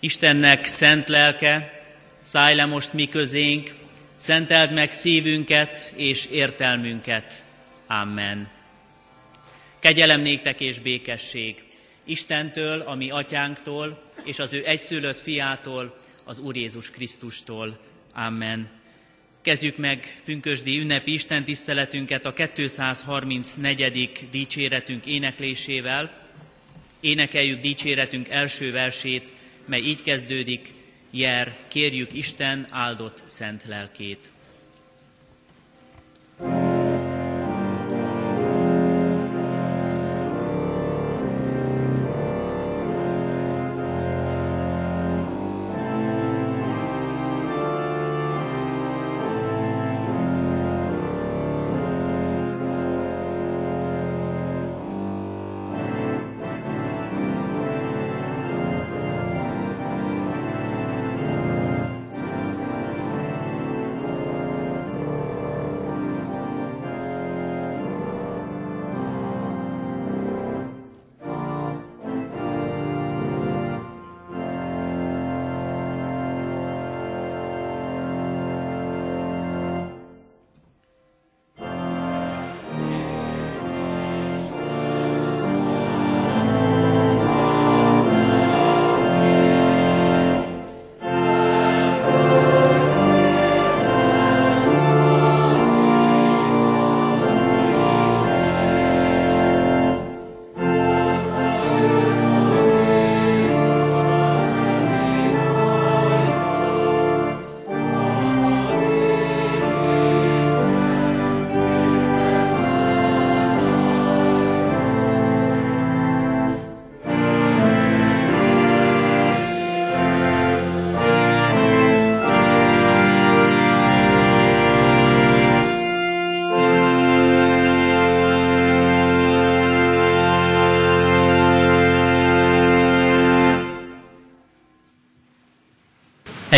Istennek szent lelke, szállj le most mi közénk, szenteld meg szívünket és értelmünket. Amen. Kegyelem néktek és békesség Istentől, a mi atyánktól, és az ő egyszülött fiától, az Úr Jézus Krisztustól. Amen. Kezdjük meg pünkösdi ünnepi Isten tiszteletünket a 234. dicséretünk éneklésével. Énekeljük dicséretünk első versét, mely így kezdődik, Jer, kérjük Isten áldott szent lelkét.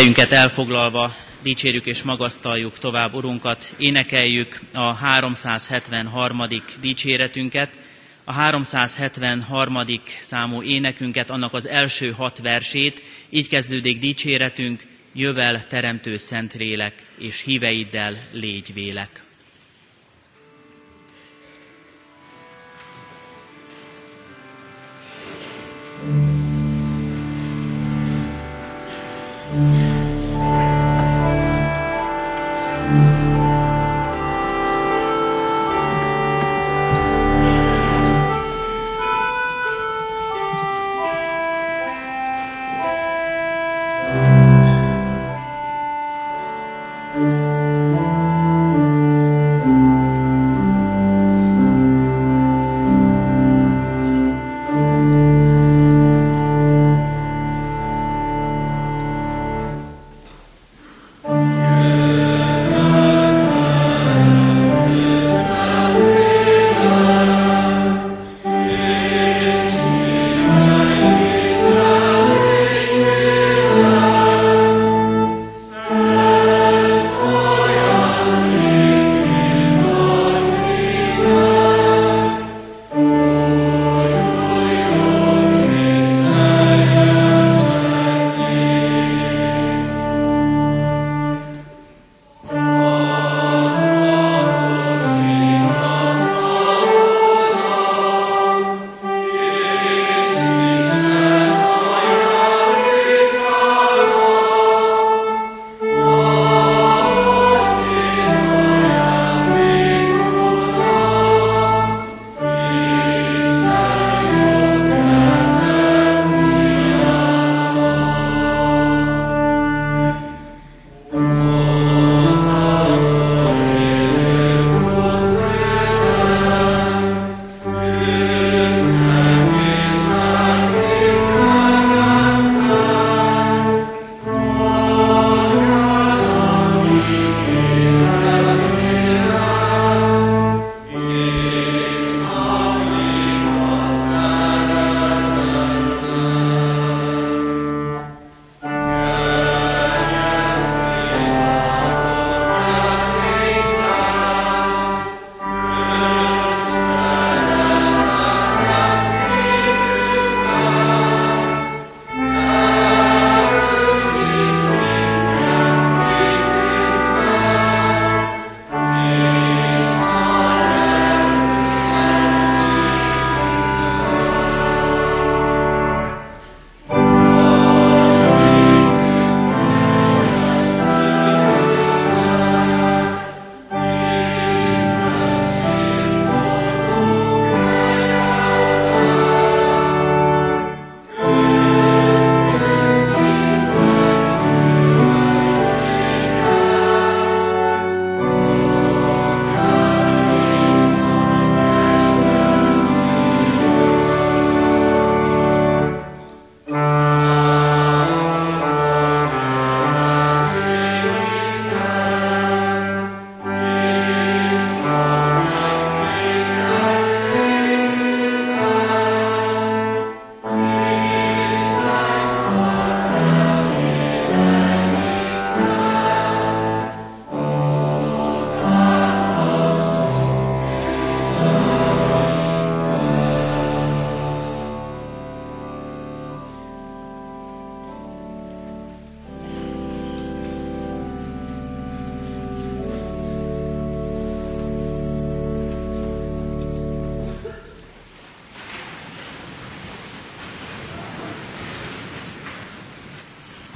Helyünket elfoglalva dicsérjük és magasztaljuk tovább Urunkat, énekeljük a 373. dicséretünket, a 373. számú énekünket, annak az első hat versét, így kezdődik dicséretünk, jövel teremtő szentrélek, és híveiddel légy vélek.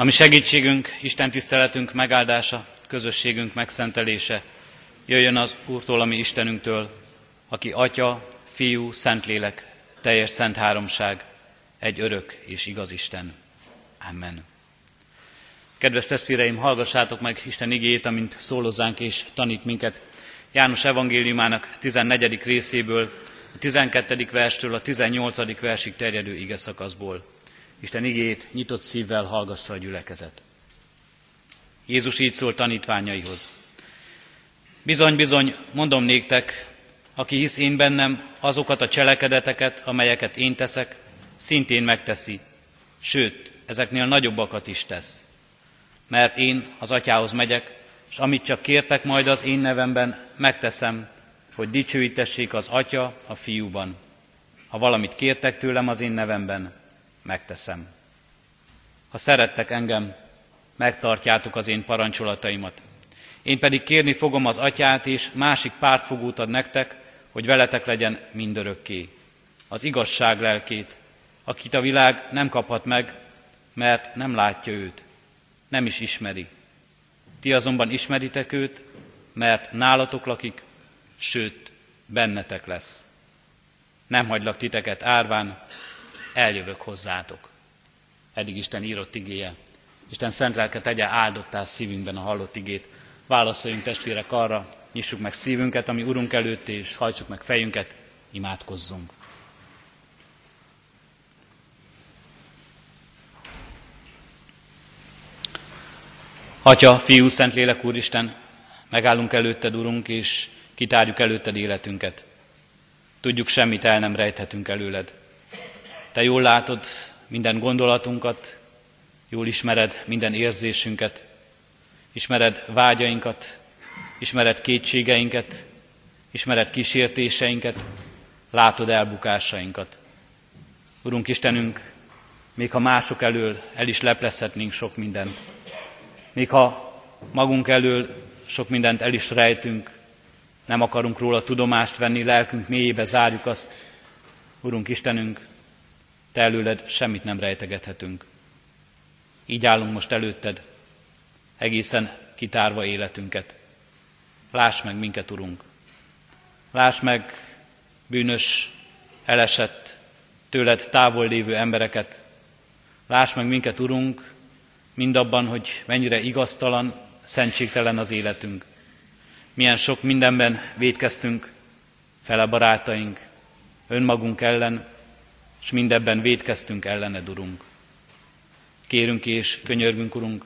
Ami segítségünk, Isten tiszteletünk megáldása, közösségünk megszentelése, jöjjön az Úrtól, ami Istenünktől, aki Atya, Fiú, Szentlélek, teljes szent háromság, egy örök és igaz Isten. Amen. Kedves testvéreim, hallgassátok meg Isten igét, amint szólozánk és tanít minket. János evangéliumának 14. részéből, a 12. verstől a 18. versig terjedő ige szakaszból. Isten igét nyitott szívvel hallgassa a gyülekezet. Jézus így szól tanítványaihoz. Bizony, bizony, mondom néktek, aki hisz én bennem, azokat a cselekedeteket, amelyeket én teszek, szintén megteszi, sőt, ezeknél nagyobbakat is tesz. Mert én az atyához megyek, és amit csak kértek majd az én nevemben, megteszem, hogy dicsőítessék az atya a fiúban. Ha valamit kértek tőlem az én nevemben, megteszem. Ha szerettek engem, megtartjátok az én parancsolataimat. Én pedig kérni fogom az atyát, és másik pártfogót ad nektek, hogy veletek legyen mindörökké. Az igazság lelkét, akit a világ nem kaphat meg, mert nem látja őt, nem is ismeri. Ti azonban ismeritek őt, mert nálatok lakik, sőt, bennetek lesz. Nem hagylak titeket árván, eljövök hozzátok. Eddig Isten írott igéje. Isten szent lelke tegye áldottál szívünkben a hallott igét. Válaszoljunk testvérek arra, nyissuk meg szívünket, ami Urunk előtt, és hajtsuk meg fejünket, imádkozzunk. Atya, Fiú, Szentlélek, Úristen, megállunk előtted, Urunk, és kitárjuk előtted életünket. Tudjuk, semmit el nem rejthetünk előled. Te jól látod minden gondolatunkat, jól ismered minden érzésünket, ismered vágyainkat, ismered kétségeinket, ismered kísértéseinket, látod elbukásainkat. Urunk Istenünk, még ha mások elől el is leplezhetnénk sok mindent, még ha magunk elől sok mindent el is rejtünk, nem akarunk róla tudomást venni, lelkünk mélyébe zárjuk azt, Urunk Istenünk, Te előled semmit nem rejtegethetünk. Így állunk most előtted, egészen kitárva életünket. Láss meg minket, Urunk. Láss meg bűnös, elesett, tőled távol lévő embereket. Láss meg minket, Urunk, mindabban, hogy mennyire igaztalan, szentségtelen az életünk. Milyen sok mindenben védkeztünk fele barátaink, önmagunk ellen, és mindebben védkeztünk ellened, Urunk. Kérünk és könyörgünk, Urunk,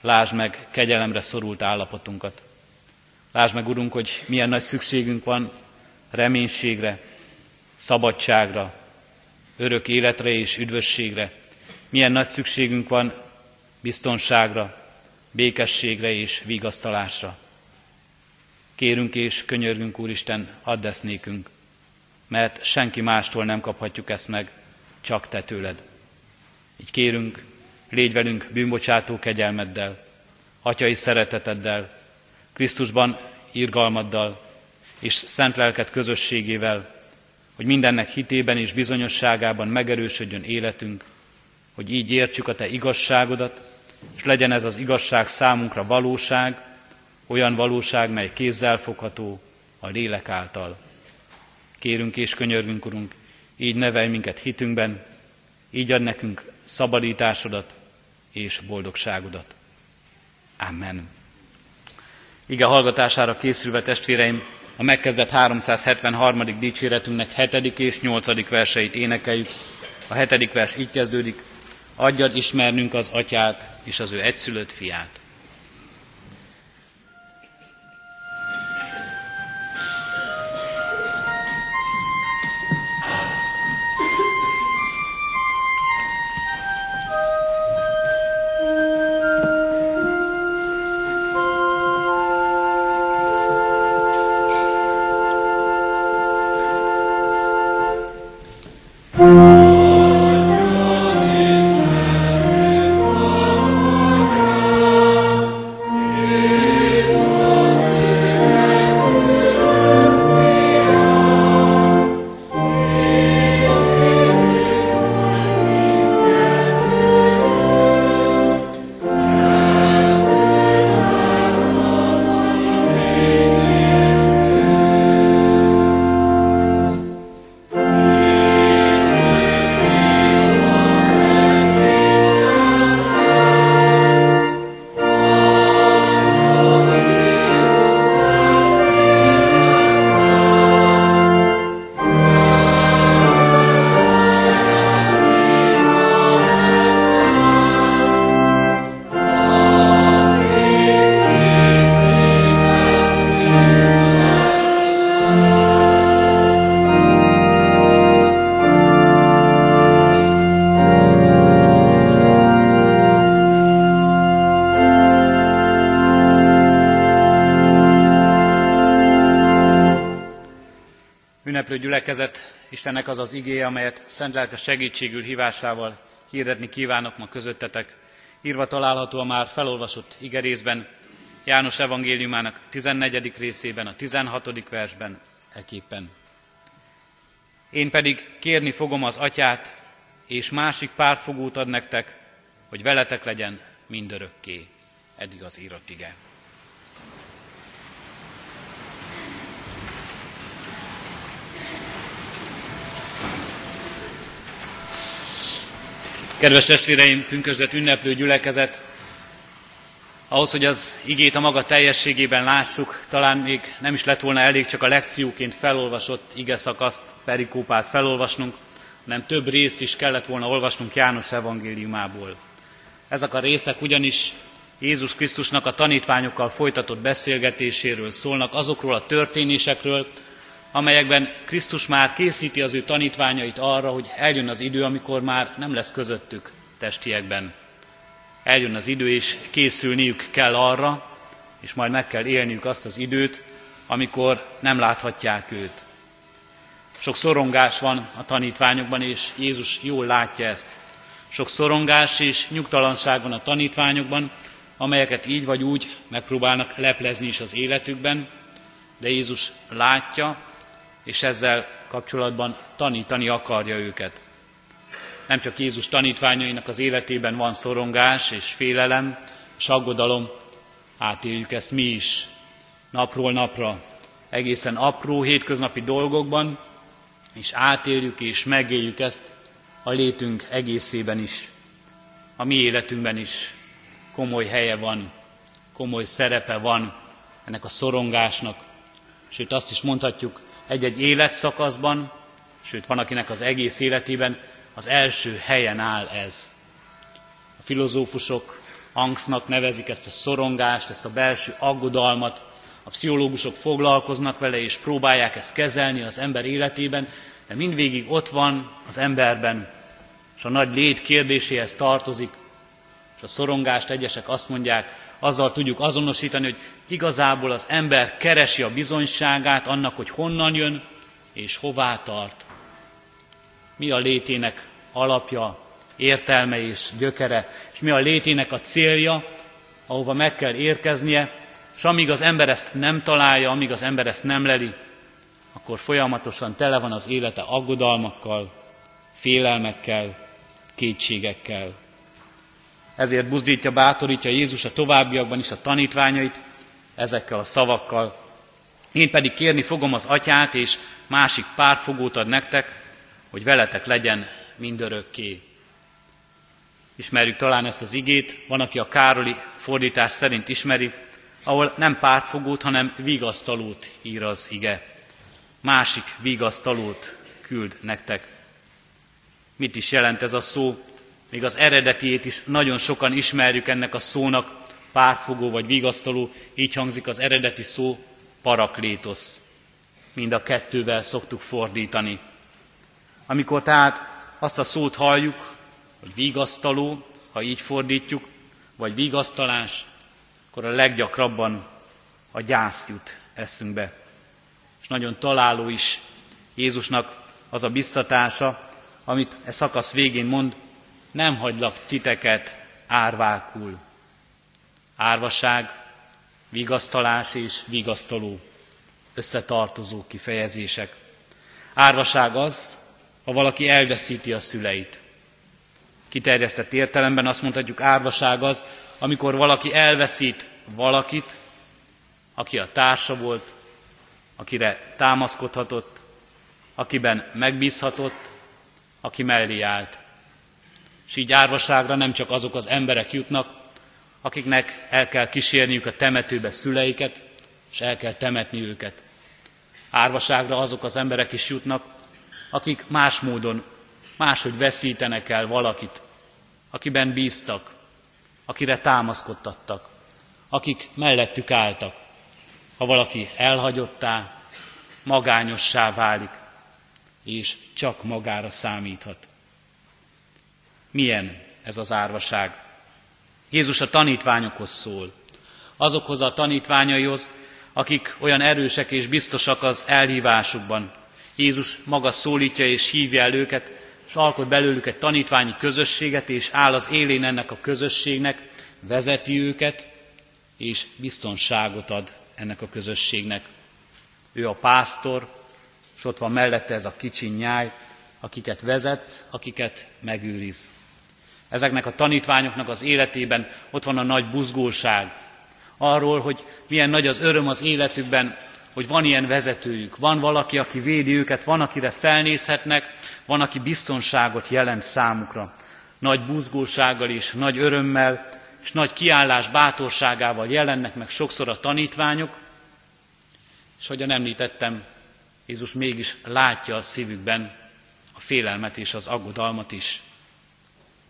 lásd meg kegyelemre szorult állapotunkat. Lásd meg, Urunk, hogy milyen nagy szükségünk van reménységre, szabadságra, örök életre és üdvösségre. Milyen nagy szükségünk van biztonságra, békességre és vigasztalásra. Kérünk és könyörgünk, Úristen, add ezt nékünk, mert senki mástól nem kaphatjuk ezt meg, csak Te tőled. Így kérünk, légy velünk bűnbocsátó kegyelmeddel, atyai szereteteddel, Krisztusban irgalmaddal és szent lelket közösségével, hogy mindennek hitében és bizonyosságában megerősödjön életünk, hogy így értsük a Te igazságodat, és legyen ez az igazság számunkra valóság, olyan valóság, mely kézzel fogható a lélek által. Kérünk és könyörgünk, Urunk, így nevelj minket hitünkben, így ad nekünk szabadításodat és boldogságodat. Amen. Ige hallgatására készülve testvéreim, a megkezdett 373. dicséretünknek 7. és 8. verseit énekeljük. A 7. vers így kezdődik, adjad ismernünk az atyát és az ő egyszülött fiát. Ünneplő gyülekezet, Istennek az az igéje, amelyet szent lelke segítségül hívásával hirdetni kívánok ma közöttetek. Írva található a már felolvasott igerészben, János evangéliumának 14. részében, a 16. versben, eképpen. Én pedig kérni fogom az atyát, és másik pártfogót ad nektek, hogy veletek legyen mindörökké. Eddig az írott ige. Kedves testvéreim, pünkösdet ünneplő gyülekezet, ahhoz, hogy az igét a maga teljességében lássuk, talán még nem is lett volna elég csak a lekcióként felolvasott ige szakaszt, perikópát felolvasnunk, hanem több részt is kellett volna olvasnunk János evangéliumából. Ezek a részek ugyanis Jézus Krisztusnak a tanítványokkal folytatott beszélgetéséről szólnak, azokról a történésekről, amelyekben Krisztus már készíti az ő tanítványait arra, hogy eljön az idő, amikor már nem lesz közöttük testiekben. Eljön az idő, és készülniük kell arra, és majd meg kell élniük azt az időt, amikor nem láthatják őt. Sok szorongás van a tanítványokban, és Jézus jól látja ezt. Sok szorongás és nyugtalanság van a tanítványokban, amelyeket így vagy úgy megpróbálnak leplezni is az életükben, de Jézus látja, és ezzel kapcsolatban tanítani akarja őket. Nem csak Jézus tanítványainak az életében van szorongás és félelem és aggodalom, átéljük ezt mi is, napról napra, egészen apró hétköznapi dolgokban, és átéljük és megéljük ezt a létünk egészében is. A mi életünkben is komoly helye van, komoly szerepe van ennek a szorongásnak, sőt azt is mondhatjuk, egy-egy életszakaszban, sőt van akinek az egész életében az első helyen áll ez. A filozófusok angstnak nevezik ezt a szorongást, ezt a belső aggodalmat, a pszichológusok foglalkoznak vele és próbálják ezt kezelni az ember életében, de mindvégig ott van az emberben, és a nagy lét kérdéséhez tartozik, és a szorongást egyesek azt mondják, azzal tudjuk azonosítani, hogy igazából az ember keresi a bizonyságát annak, hogy honnan jön és hová tart. Mi a létének alapja, értelme és gyökere, és mi a létének a célja, ahova meg kell érkeznie, és amíg az ember ezt nem találja, amíg az ember ezt nem leli, akkor folyamatosan tele van az élete aggodalmakkal, félelmekkel, kétségekkel. Ezért buzdítja, bátorítja Jézus a továbbiakban is a tanítványait ezekkel a szavakkal. Én pedig kérni fogom az atyát, és másik pártfogót ad nektek, hogy veletek legyen mindörökké. Ismerjük talán ezt az igét, van, aki a Károli fordítás szerint ismeri, ahol nem pártfogót, hanem vigasztalót ír az ige. Másik vigasztalót küld nektek. Mit is jelent ez a szó? Még az eredetiét is nagyon sokan ismerjük ennek a szónak, pártfogó vagy vigasztaló, így hangzik az eredeti szó, paraklétosz. Mind a kettővel szoktuk fordítani. Amikor tehát azt a szót halljuk, hogy vigasztaló, ha így fordítjuk, vagy vigasztalás, akkor a leggyakrabban a gyász jut eszünkbe. És nagyon találó is Jézusnak az a biztatása, amit e szakasz végén mond, nem hagylak titeket árvákul. Árvaság, vigasztalás és vigasztaló, összetartozó kifejezések. Árvaság az, ha valaki elveszíti a szüleit. Kiterjesztett értelemben azt mondhatjuk, árvaság az, amikor valaki elveszít valakit, aki a társa volt, akire támaszkodhatott, akiben megbízhatott, aki mellé állt. És így árvaságra nem csak azok az emberek jutnak, akiknek el kell kísérniük a temetőbe szüleiket, és el kell temetni őket. Árvaságra azok az emberek is jutnak, akik más módon, máshogy veszítenek el valakit, akiben bíztak, akire támaszkodtattak, akik mellettük álltak. Ha valaki elhagyottá, magányossá válik, és csak magára számíthat. Milyen ez az árvaság? Jézus a tanítványokhoz szól. Azokhoz a tanítványaihoz, akik olyan erősek és biztosak az elhívásukban, Jézus maga szólítja és hívja el őket, és alkot belőlük egy tanítványi közösséget, és áll az élén ennek a közösségnek, vezeti őket, és biztonságot ad ennek a közösségnek. Ő a pásztor, és ott van mellette ez a kicsi nyáj, akiket vezet, akiket megőriz. Ezeknek a tanítványoknak az életében ott van a nagy buzgóság. Arról, hogy milyen nagy az öröm az életükben, hogy van ilyen vezetőjük, van valaki, aki védi őket, van, akire felnézhetnek, van, aki biztonságot jelent számukra. Nagy buzgósággal és nagy örömmel, és nagy kiállás bátorságával jelennek meg sokszor a tanítványok, és ahogyan említettem, Jézus mégis látja a szívükben a félelmet és az aggodalmat is.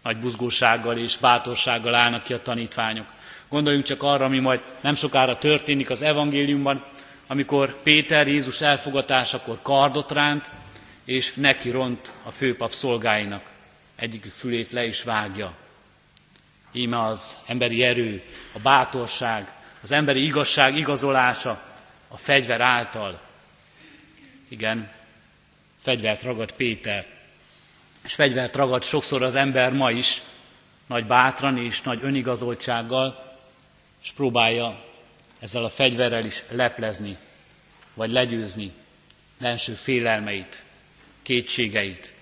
Nagy buzgósággal és bátorsággal állnak ki a tanítványok. Gondoljunk csak arra, ami majd nem sokára történik az evangéliumban, amikor Péter Jézus elfogatásakor kardot ránt, és neki ront a főpap szolgáinak. Egyikük fülét le is vágja. Íme az emberi erő, a bátorság, az emberi igazság igazolása a fegyver által. Igen, fegyvert ragad Péter, és fegyvert ragad sokszor az ember ma is, nagy bátran és nagy önigazoltsággal, és próbálja ezzel a fegyverrel is leplezni, vagy legyőzni benső félelmeit, kétségeit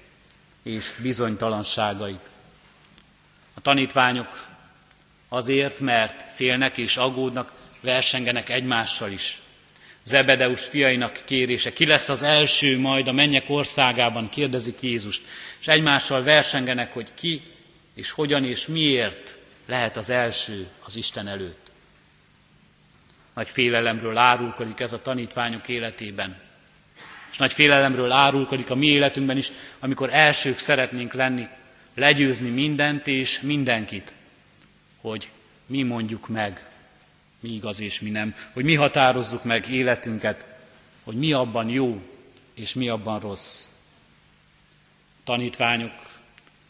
és bizonytalanságait. A tanítványok azért, mert félnek és aggódnak, versengenek egymással is. Zebedeus fiainak kérése, ki lesz az első majd a mennyek országában, kérdezik Jézust, és egymással versengenek, hogy ki és hogyan és miért lehet az első az Isten előtt. Nagy félelemről árulkodik ez a tanítványok életében. És nagy félelemről árulkodik a mi életünkben is, amikor elsők szeretnénk lenni, legyőzni mindent és mindenkit, hogy mi mondjuk meg, mi igaz és mi nem, hogy mi határozzuk meg életünket, hogy mi abban jó és mi abban rossz. Tanítványok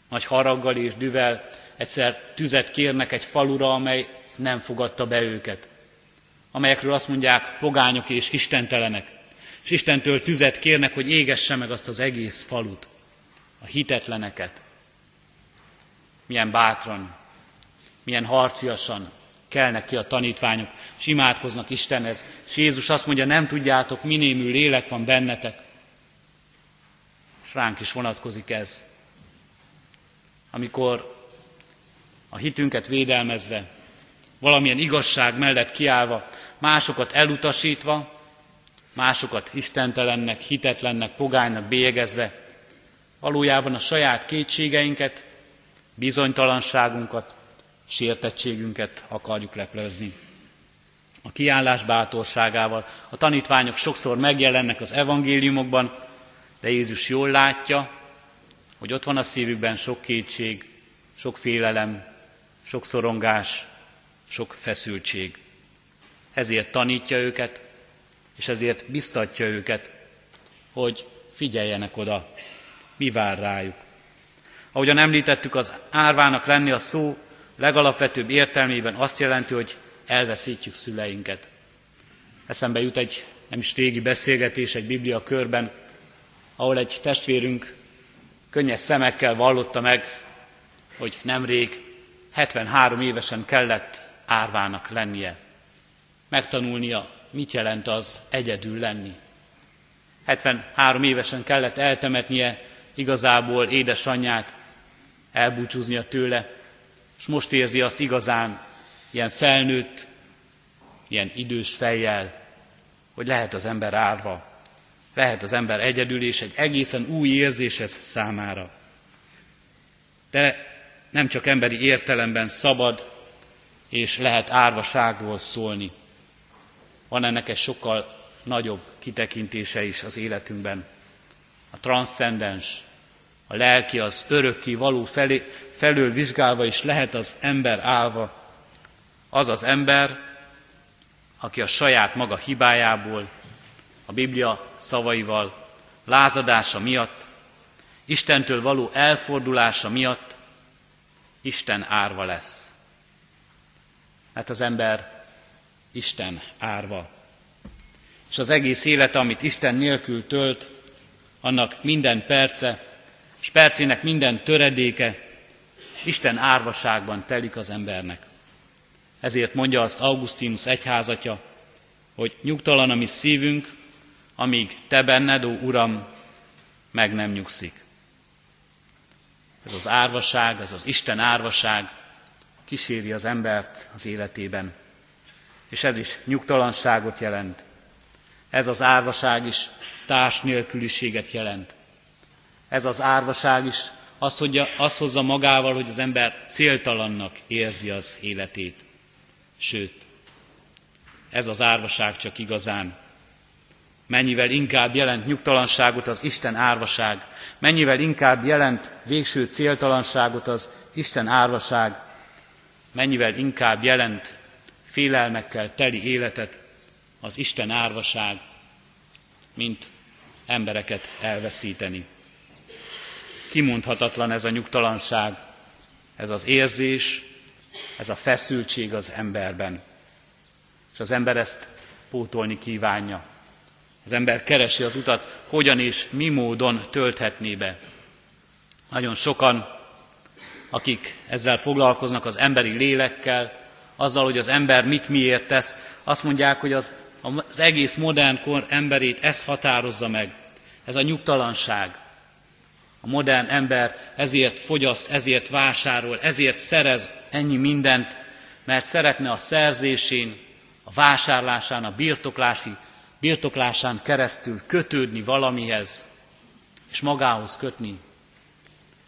nagy haraggal és düvel egyszer tüzet kérnek egy falura, amely nem fogadta be őket, amelyekről azt mondják pogányok és istentelenek, és Istentől tüzet kérnek, hogy égesse meg azt az egész falut, a hitetleneket. Milyen bátran, milyen harciasan kelnek ki a tanítványok, és imádkoznak Istenhez. És Jézus azt mondja, nem tudjátok, minémű lélek van bennetek. És ránk is vonatkozik ez. Amikor a hitünket védelmezve, valamilyen igazság mellett kiállva, másokat elutasítva, másokat istentelennek, hitetlennek, pogánynak bélyegezve, valójában a saját kétségeinket, bizonytalanságunkat, sértettségünket akarjuk leplezni. A kiállás bátorságával a tanítványok sokszor megjelennek az evangéliumokban, de Jézus jól látja, hogy ott van a szívükben sok kétség, sok félelem, sok szorongás, sok feszültség. Ezért tanítja őket, és ezért biztatja őket, hogy figyeljenek oda, mi vár rájuk. Ahogyan említettük, az árvának lenni a szó legalapvetőbb értelmében azt jelenti, hogy elveszítjük szüleinket. Eszembe jut egy nem is régi beszélgetés egy Biblia körben, ahol egy testvérünk könnyes szemekkel vallotta meg, hogy nemrég 73 évesen kellett árvának lennie. Megtanulnia, mit jelent az egyedül lenni. 73 évesen kellett eltemetnie igazából édesanyját, elbúcsúznia tőle, és most érzi azt igazán, ilyen felnőtt, ilyen idős fejjel, hogy lehet az ember árva, lehet az ember egyedül, és egy egészen új érzés ez számára. De nem csak emberi értelemben szabad, és lehet árvaságról szólni. Van ennek egy sokkal nagyobb kitekintése is az életünkben. A transzcendens, a lelki, az örökké való felé, felől vizsgálva is lehet az ember állva. Az az ember, aki a saját maga hibájából, a Biblia szavaival, lázadása miatt, Istentől való elfordulása miatt Isten árva lesz. Mert az ember Isten árva. És az egész élet, amit Isten nélkül tölt, annak minden perce, és percének minden töredéke Isten árvaságban telik az embernek. Ezért mondja azt Augustinus egyházatja, hogy nyugtalan a mi szívünk, amíg te benned, ó Uram, meg nem nyugszik. Ez az árvaság, ez az Isten árvaság kíséri az embert az életében. És ez is nyugtalanságot jelent. Ez az árvaság is társ nélküliséget jelent. Ez az árvaság is azt, hogy azt hozza magával, hogy az ember céltalannak érzi az életét. Sőt, ez az árvaság csak igazán. Mennyivel inkább jelent nyugtalanságot az Isten árvaság, mennyivel inkább jelent végső céltalanságot az Isten árvaság, mennyivel inkább jelent félelmekkel teli életet az Isten árvaság, mint embereket elveszíteni. Kimondhatatlan ez a nyugtalanság, ez az érzés, ez a feszültség az emberben. És az ember ezt pótolni kívánja. Az ember keresi az utat, hogyan és mi módon tölthetné be. Nagyon sokan, akik ezzel foglalkoznak, az emberi lélekkel, azzal, hogy az ember mit miért tesz, azt mondják, hogy az, az egész modern kor emberét ez határozza meg. Ez a nyugtalanság. A modern ember ezért fogyaszt, ezért vásárol, ezért szerez ennyi mindent, mert szeretne a szerzésén, a vásárlásán, a birtoklási, birtoklásán keresztül kötődni valamihez, és magához kötni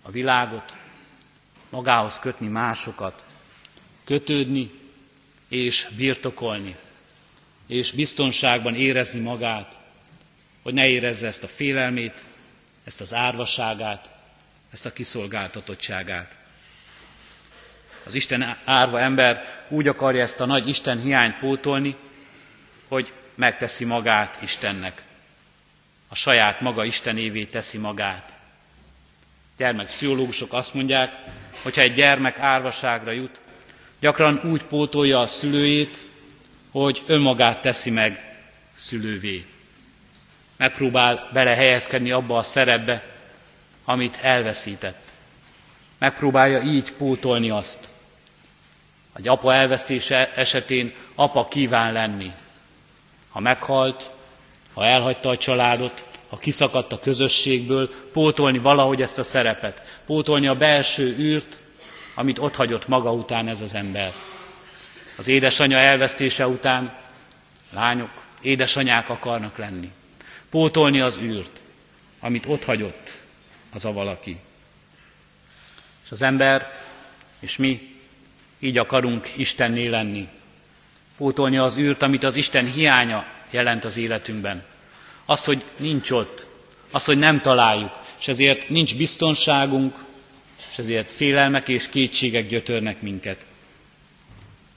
a világot, magához kötni másokat, kötődni és birtokolni, és biztonságban érezni magát, hogy ne érezze ezt a félelmét, ezt az árvaságát, ezt a kiszolgáltatottságát. Az Isten árva ember úgy akarja ezt a nagy Isten hiányt pótolni, hogy megteszi magát Istennek. A saját maga Istenévé teszi magát. Gyermekpszichológusok azt mondják, hogyha egy gyermek árvaságra jut, gyakran úgy pótolja a szülőjét, hogy önmagát teszi meg szülővé megpróbál belehelyezkedni abba a szerepbe, amit elveszített. Megpróbálja így pótolni azt. Egy apa elvesztése esetén apa kíván lenni. Ha meghalt, ha elhagyta a családot, ha kiszakadt a közösségből, pótolni valahogy ezt a szerepet, pótolni a belső űrt, amit ott hagyott maga után ez az ember. Az édesanyja elvesztése után lányok, édesanyák akarnak lenni pótolni az űrt, amit ott hagyott az a valaki. És az ember, és mi így akarunk Istenné lenni. Pótolni az űrt, amit az Isten hiánya jelent az életünkben. Azt, hogy nincs ott, azt, hogy nem találjuk, és ezért nincs biztonságunk, és ezért félelmek és kétségek gyötörnek minket.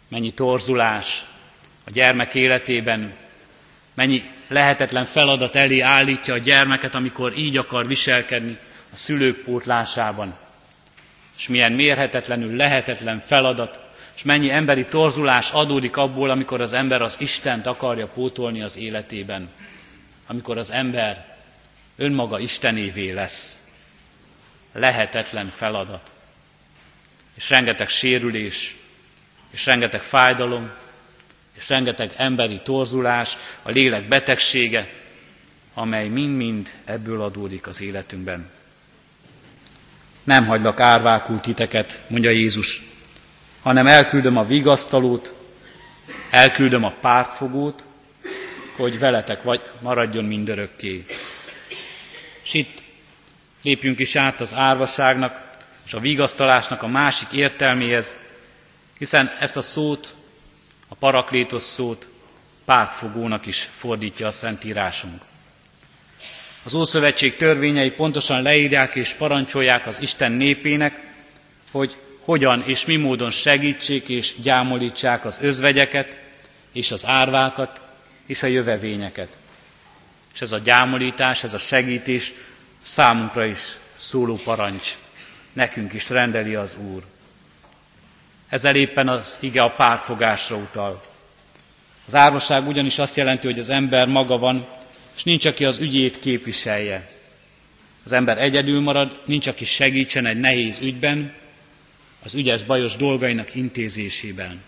Mennyi torzulás a gyermek életében, mennyi lehetetlen feladat elé állítja a gyermeket, amikor így akar viselkedni a szülők pótlásában. És milyen mérhetetlenül lehetetlen feladat, és mennyi emberi torzulás adódik abból, amikor az ember az Istent akarja pótolni az életében. Amikor az ember önmaga Istenévé lesz. Lehetetlen feladat. És rengeteg sérülés, és rengeteg fájdalom, és rengeteg emberi torzulás, a lélek betegsége, amely mind-mind ebből adódik az életünkben. Nem hagylak árvákul titeket, mondja Jézus, hanem elküldöm a vigasztalót, elküldöm a pártfogót, hogy veletek vagy maradjon mindörökké. És itt lépjünk is át az árvaságnak és a vigasztalásnak a másik értelméhez, hiszen ezt a szót a paraklétos szót pártfogónak is fordítja a Szentírásunk. Az Ószövetség törvényei pontosan leírják és parancsolják az Isten népének, hogy hogyan és mi módon segítsék és gyámolítsák az özvegyeket, és az árvákat, és a jövevényeket. És ez a gyámolítás, ez a segítés számunkra is szóló parancs. Nekünk is rendeli az Úr. Ezzel éppen az ige a pártfogásra utal. Az árvaság ugyanis azt jelenti, hogy az ember maga van, és nincs, aki az ügyét képviselje. az ember egyedül marad, nincs, aki segítsen egy nehéz ügyben, az ügyes bajos dolgainak intézésében.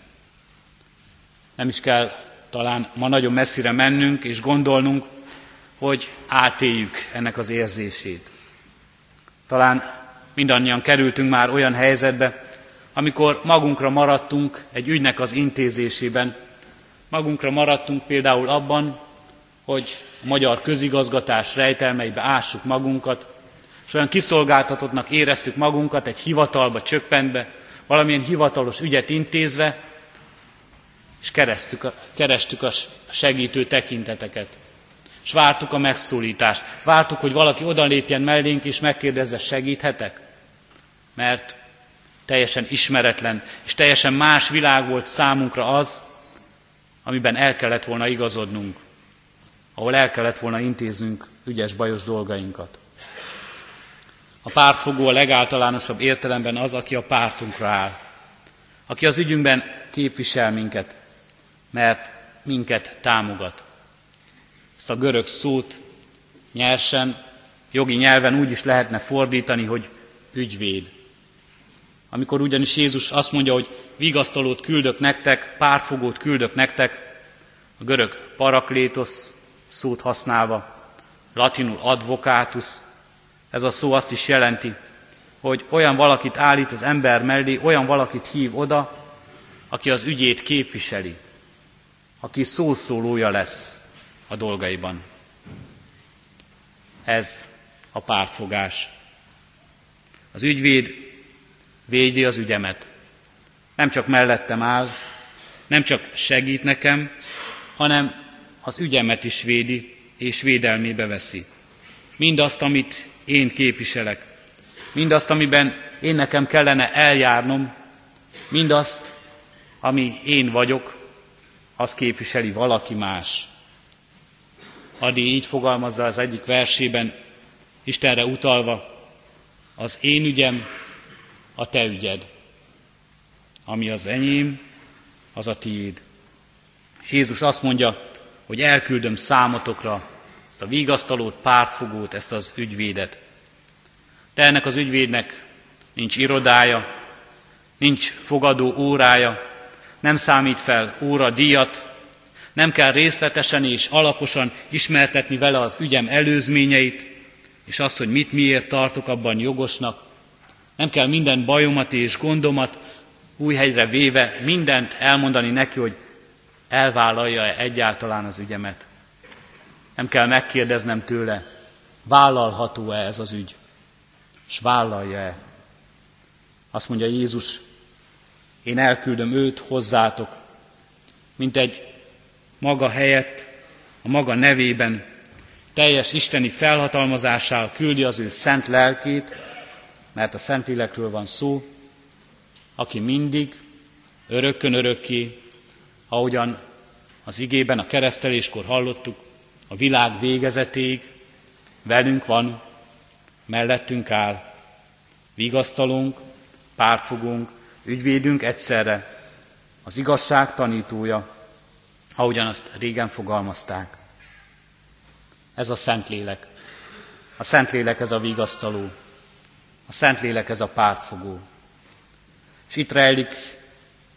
Nem is kell talán ma nagyon messzire mennünk és gondolnunk, hogy átéljük ennek az érzését. Talán mindannyian kerültünk már olyan helyzetbe, amikor magunkra maradtunk egy ügynek az intézésében, magunkra maradtunk például abban, hogy a magyar közigazgatás rejtelmeibe ássuk magunkat, és olyan kiszolgáltatottnak éreztük magunkat egy hivatalba csöppentbe, valamilyen hivatalos ügyet intézve, és keresztük a, kerestük a segítő tekinteteket. És vártuk a megszólítást. Vártuk, hogy valaki odalépjen mellénk, és megkérdezze, segíthetek? Mert teljesen ismeretlen, és teljesen más világ volt számunkra az, amiben el kellett volna igazodnunk, ahol el kellett volna intéznünk ügyes, bajos dolgainkat. A pártfogó a legáltalánosabb értelemben az, aki a pártunkra áll, aki az ügyünkben képvisel minket, mert minket támogat. Ezt a görög szót nyersen, jogi nyelven úgy is lehetne fordítani, hogy ügyvéd. Amikor ugyanis Jézus azt mondja, hogy vigasztalót küldök nektek, pártfogót küldök nektek, a görög paraklétosz szót használva, latinul advokátus, ez a szó azt is jelenti, hogy olyan valakit állít az ember mellé, olyan valakit hív oda, aki az ügyét képviseli, aki szószólója lesz a dolgaiban. Ez a pártfogás. Az ügyvéd védi az ügyemet. Nem csak mellettem áll, nem csak segít nekem, hanem az ügyemet is védi, és védelmébe veszi. Mindazt, amit én képviselek, mindazt, amiben én nekem kellene eljárnom, mindazt, ami én vagyok, az képviseli valaki más. Adi így fogalmazza az egyik versében, Istenre utalva, az én ügyem, a te ügyed. Ami az enyém, az a tiéd. És Jézus azt mondja, hogy elküldöm számotokra ezt a vigasztalót, pártfogót, ezt az ügyvédet. De ennek az ügyvédnek nincs irodája, nincs fogadó órája, nem számít fel óra díjat, nem kell részletesen és alaposan ismertetni vele az ügyem előzményeit, és azt, hogy mit miért tartok abban jogosnak. Nem kell minden bajomat és gondomat új hegyre véve mindent elmondani neki, hogy elvállalja-e egyáltalán az ügyemet. Nem kell megkérdeznem tőle, vállalható-e ez az ügy, és vállalja-e. Azt mondja Jézus, én elküldöm őt hozzátok, mint egy maga helyett, a maga nevében, teljes isteni felhatalmazással küldi az ő szent lelkét, mert a Szentlélekről van szó, aki mindig, örökkön örökké, ahogyan az igében a kereszteléskor hallottuk, a világ végezetéig velünk van, mellettünk áll, vigasztalunk, pártfogunk, ügyvédünk egyszerre, az igazság tanítója, ahogyan azt régen fogalmazták. Ez a Szentlélek. A Szentlélek ez a vigasztaló. A Szentlélek ez a pártfogó. És itt rejlik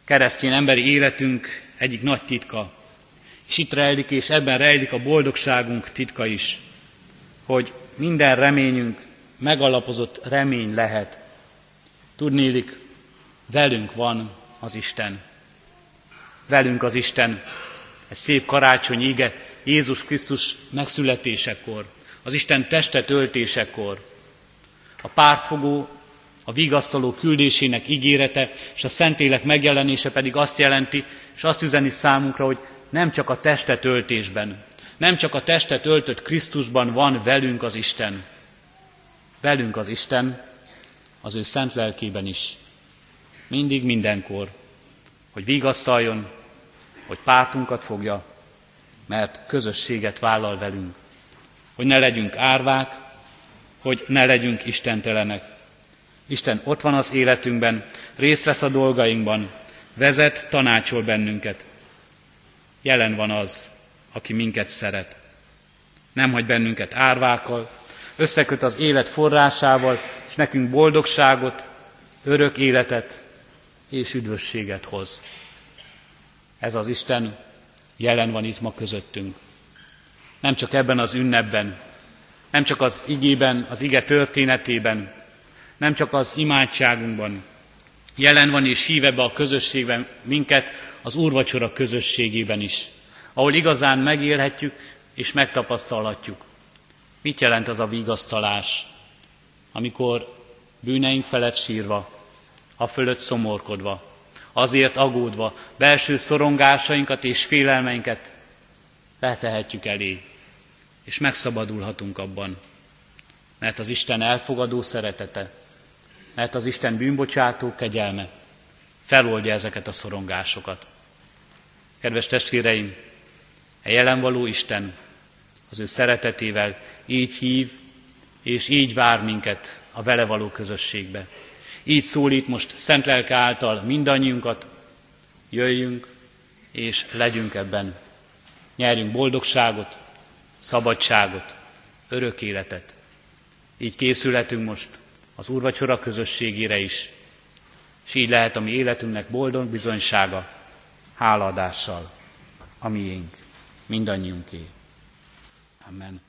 keresztény emberi életünk egyik nagy titka. És itt rejlik, és ebben rejlik a boldogságunk titka is, hogy minden reményünk megalapozott remény lehet. Tudnélik, velünk van az Isten. Velünk az Isten. Egy szép karácsony ige Jézus Krisztus megszületésekor, az Isten testet öltésekor. A pártfogó, a vigasztaló küldésének ígérete és a Szentlélek megjelenése pedig azt jelenti, és azt üzeni számunkra, hogy nem csak a testet öltésben, nem csak a testet öltött Krisztusban van velünk az Isten. Velünk az Isten, az ő szent lelkében is mindig, mindenkor, hogy vigasztaljon, hogy pártunkat fogja, mert közösséget vállal velünk. Hogy ne legyünk árvák, hogy ne legyünk istentelenek. Isten ott van az életünkben, részt vesz a dolgainkban, vezet, tanácsol bennünket. Jelen van az, aki minket szeret. Nem hagy bennünket árvákkal, összeköt az élet forrásával, és nekünk boldogságot, örök életet és üdvösséget hoz. Ez az Isten jelen van itt ma közöttünk. Nem csak ebben az ünnepben, nem csak az igében, az ige történetében, nem csak az imádságunkban, jelen van és híve be a közösségben minket, az úrvacsora közösségében is, ahol igazán megélhetjük és megtapasztalhatjuk. Mit jelent az a vigasztalás, amikor bűneink felett sírva, a fölött szomorkodva, azért agódva, belső szorongásainkat és félelmeinket letehetjük elé, és megszabadulhatunk abban, mert az Isten elfogadó szeretete, mert az Isten bűnbocsátó kegyelme feloldja ezeket a szorongásokat. Kedves testvéreim, a jelen való Isten az ő szeretetével így hív, és így vár minket a vele való közösségbe. Így szólít most szent lelke által mindannyiunkat, jöjjünk és legyünk ebben. Nyerjünk boldogságot, szabadságot, örök életet. Így készülhetünk most az úrvacsora közösségére is, és így lehet a mi életünknek boldog bizonysága, hálaadással, a miénk, mindannyiunké. Amen.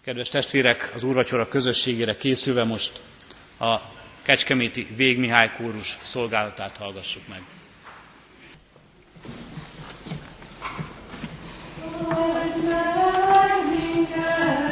Kedves testvérek, az úrvacsora közösségére készülve most a Kecskeméti Végmihály kórus szolgálatát hallgassuk meg. Maria.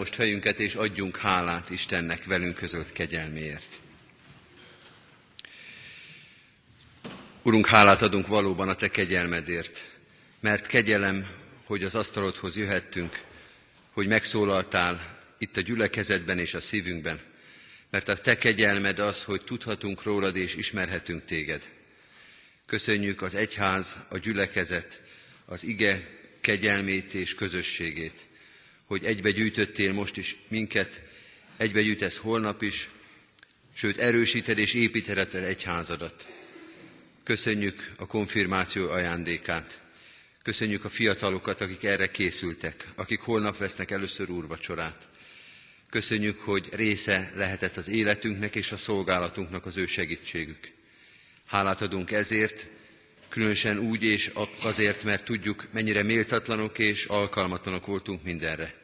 Most fejünket, és adjunk hálát Istennek velünk között kegyelméért. Urunk, hálát adunk valóban a Te kegyelmedért, mert kegyelem, hogy az asztalodhoz jöhettünk, hogy megszólaltál itt a gyülekezetben és a szívünkben, mert a Te kegyelmed az, hogy tudhatunk rólad és ismerhetünk Téged. Köszönjük az egyház, a gyülekezet, az ige kegyelmét és közösségét, hogy egybe gyűjtöttél most is minket, egybe gyűjtesz holnap is, sőt erősíted és építed egyházadat. Köszönjük a konfirmáció ajándékát. Köszönjük a fiatalokat, akik erre készültek, akik holnap vesznek először úrvacsorát. Köszönjük, hogy része lehetett az életünknek és a szolgálatunknak az ő segítségük. Hálát adunk ezért, különösen úgy és azért, mert tudjuk, mennyire méltatlanok és alkalmatlanok voltunk mindenre.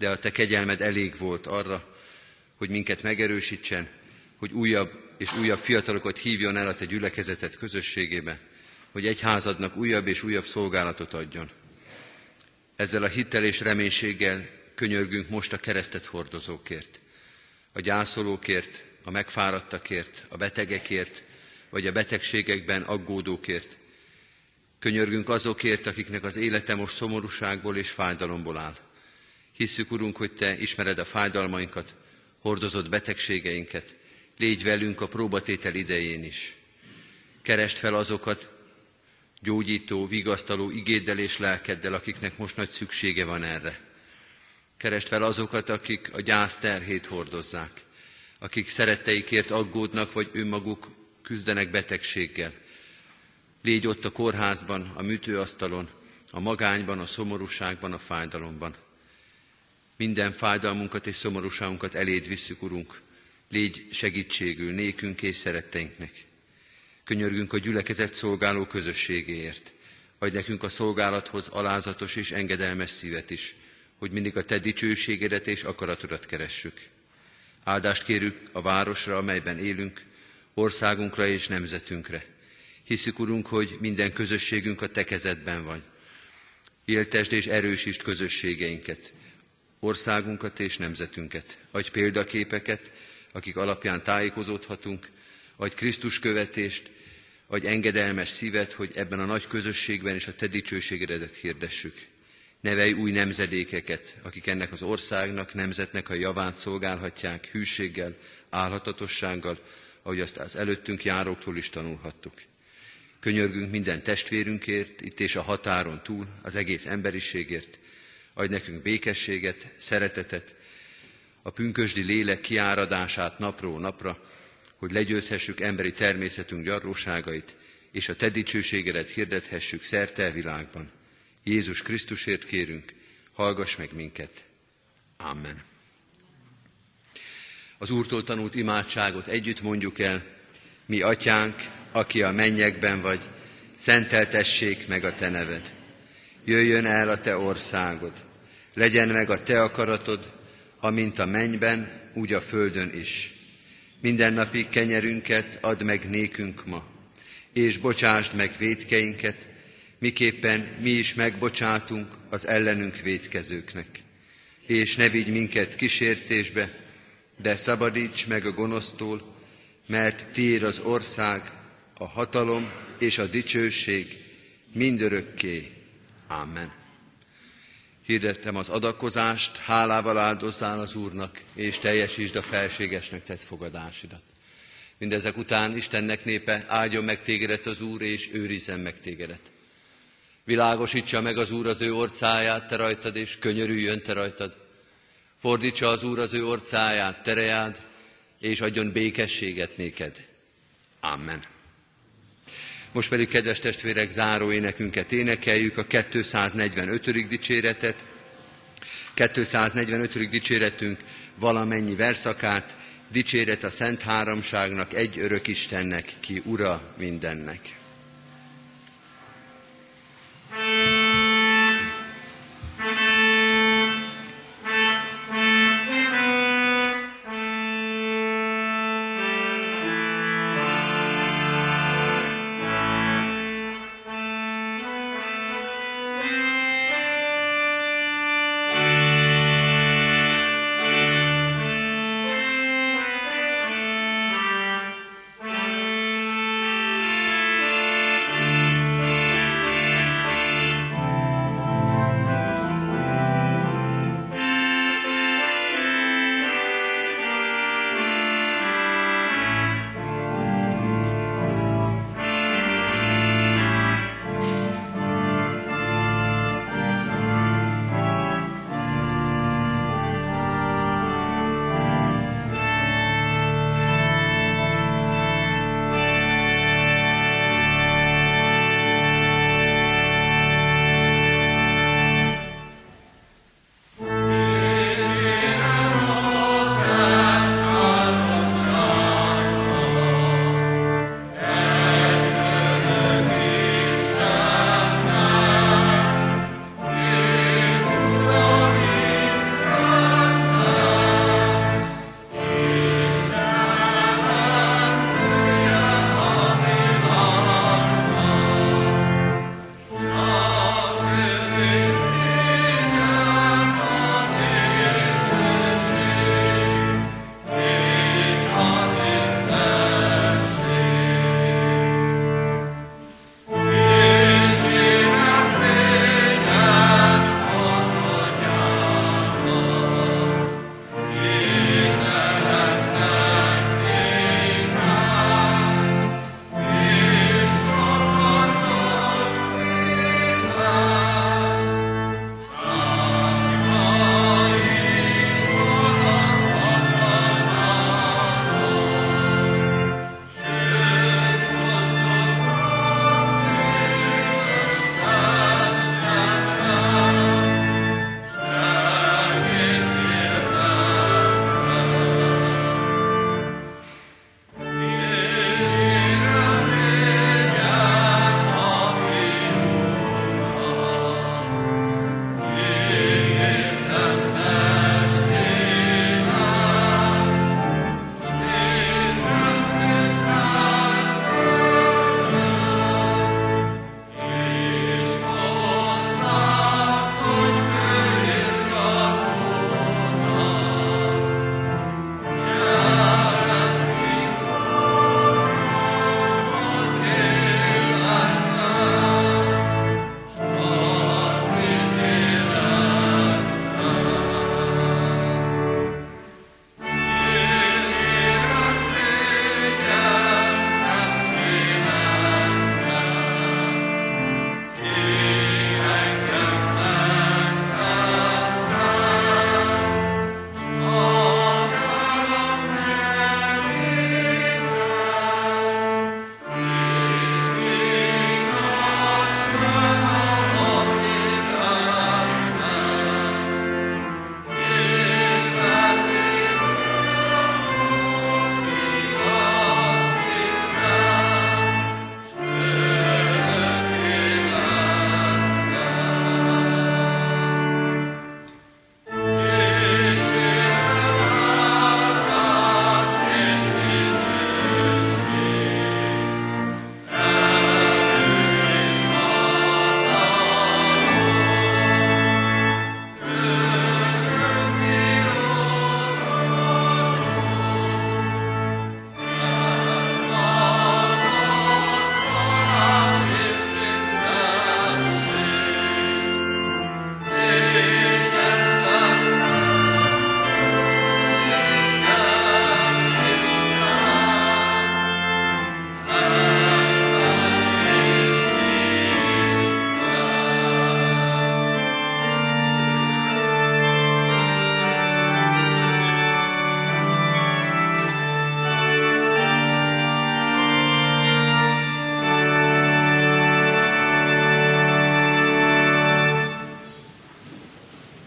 De a te kegyelmed elég volt arra, hogy minket megerősítsen, hogy újabb és újabb fiatalokat hívjon el a te gyülekezetet közösségébe, hogy egy házadnak újabb és újabb szolgálatot adjon. Ezzel a hittel és reménységgel könyörgünk most a keresztet hordozókért, a gyászolókért, a megfáradtakért, a betegekért, vagy a betegségekben aggódókért. Könyörgünk azokért, akiknek az élete most szomorúságból és fájdalomból áll. Hisszük, Urunk, hogy Te ismered a fájdalmainkat, hordozod betegségeinket, légy velünk a próbatétel idején is. Kerest fel azokat gyógyító, vigasztaló igéddel és lelkeddel, akiknek most nagy szüksége van erre. Kerest fel azokat, akik a gyász terhét hordozzák, akik szeretteikért aggódnak, vagy önmaguk küzdenek betegséggel. Légy ott a kórházban, a műtőasztalon, a magányban, a szomorúságban, a fájdalomban. Minden fájdalmunkat és szomorúságunkat eléd visszük, Urunk. Légy segítségül nékünk és szeretteinknek. Könyörgünk a gyülekezet szolgáló közösségéért. Adj nekünk a szolgálathoz alázatos és engedelmes szívet is, hogy mindig a Te dicsőségedet és akaratodat keressük. Áldást kérünk a városra, amelyben élünk, országunkra és nemzetünkre. Hiszük, Urunk, hogy minden közösségünk a Te kezedben van. Éltesd és erősítsd közösségeinket, országunkat és nemzetünket. Adj példaképeket, akik alapján tájékozódhatunk, adj Krisztus követést, adj engedelmes szívet, hogy ebben a nagy közösségben is a Te dicsőségedet hirdessük. Nevelj új nemzedékeket, akik ennek az országnak, nemzetnek a javát szolgálhatják hűséggel, álhatatossággal, ahogy azt az előttünk járóktól is tanulhattuk. Könyörgünk minden testvérünkért, itt és a határon túl, az egész emberiségért. Adj nekünk békességet, szeretetet, a pünkösdi lélek kiáradását napról napra, hogy legyőzhessük emberi természetünk gyarlóságait, és a te dicsőségedet hirdethessük szerte a világban. Jézus Krisztusért kérünk, hallgass meg minket. Amen. Az Úrtól tanult imádságot együtt mondjuk el, mi atyánk, aki a mennyekben vagy, szenteltessék meg a te neved. Jöjjön el a te országod, legyen meg a te akaratod, amint a mennyben, úgy a földön is. Mindennapi kenyerünket add meg nékünk ma, és bocsásd meg védkeinket, miképpen mi is megbocsátunk az ellenünk védkezőknek. És ne vigy minket kísértésbe, de szabadíts meg a gonosztól, mert tiéd az ország, a hatalom és a dicsőség mindörökké. Amen. Hirdettem az adakozást, hálával áldozzál az Úrnak, és teljesítsd a felségesnek tett fogadásidat. Mindezek után Istennek népe áldjon meg tégedet az Úr, és őrizzen meg tégedet. Világosítsa meg az Úr az ő orcáját, te rajtad, és könyörüljön te rajtad. Fordítsa az Úr az ő orcáját, terejád, és adjon békességet néked. Amen. Most pedig, kedves testvérek, záró énekünket énekeljük, a 245. dicséretet. 245. dicséretünk valamennyi verszakát, dicséret a Szent Háromságnak, egy örök Istennek, ki Ura mindennek.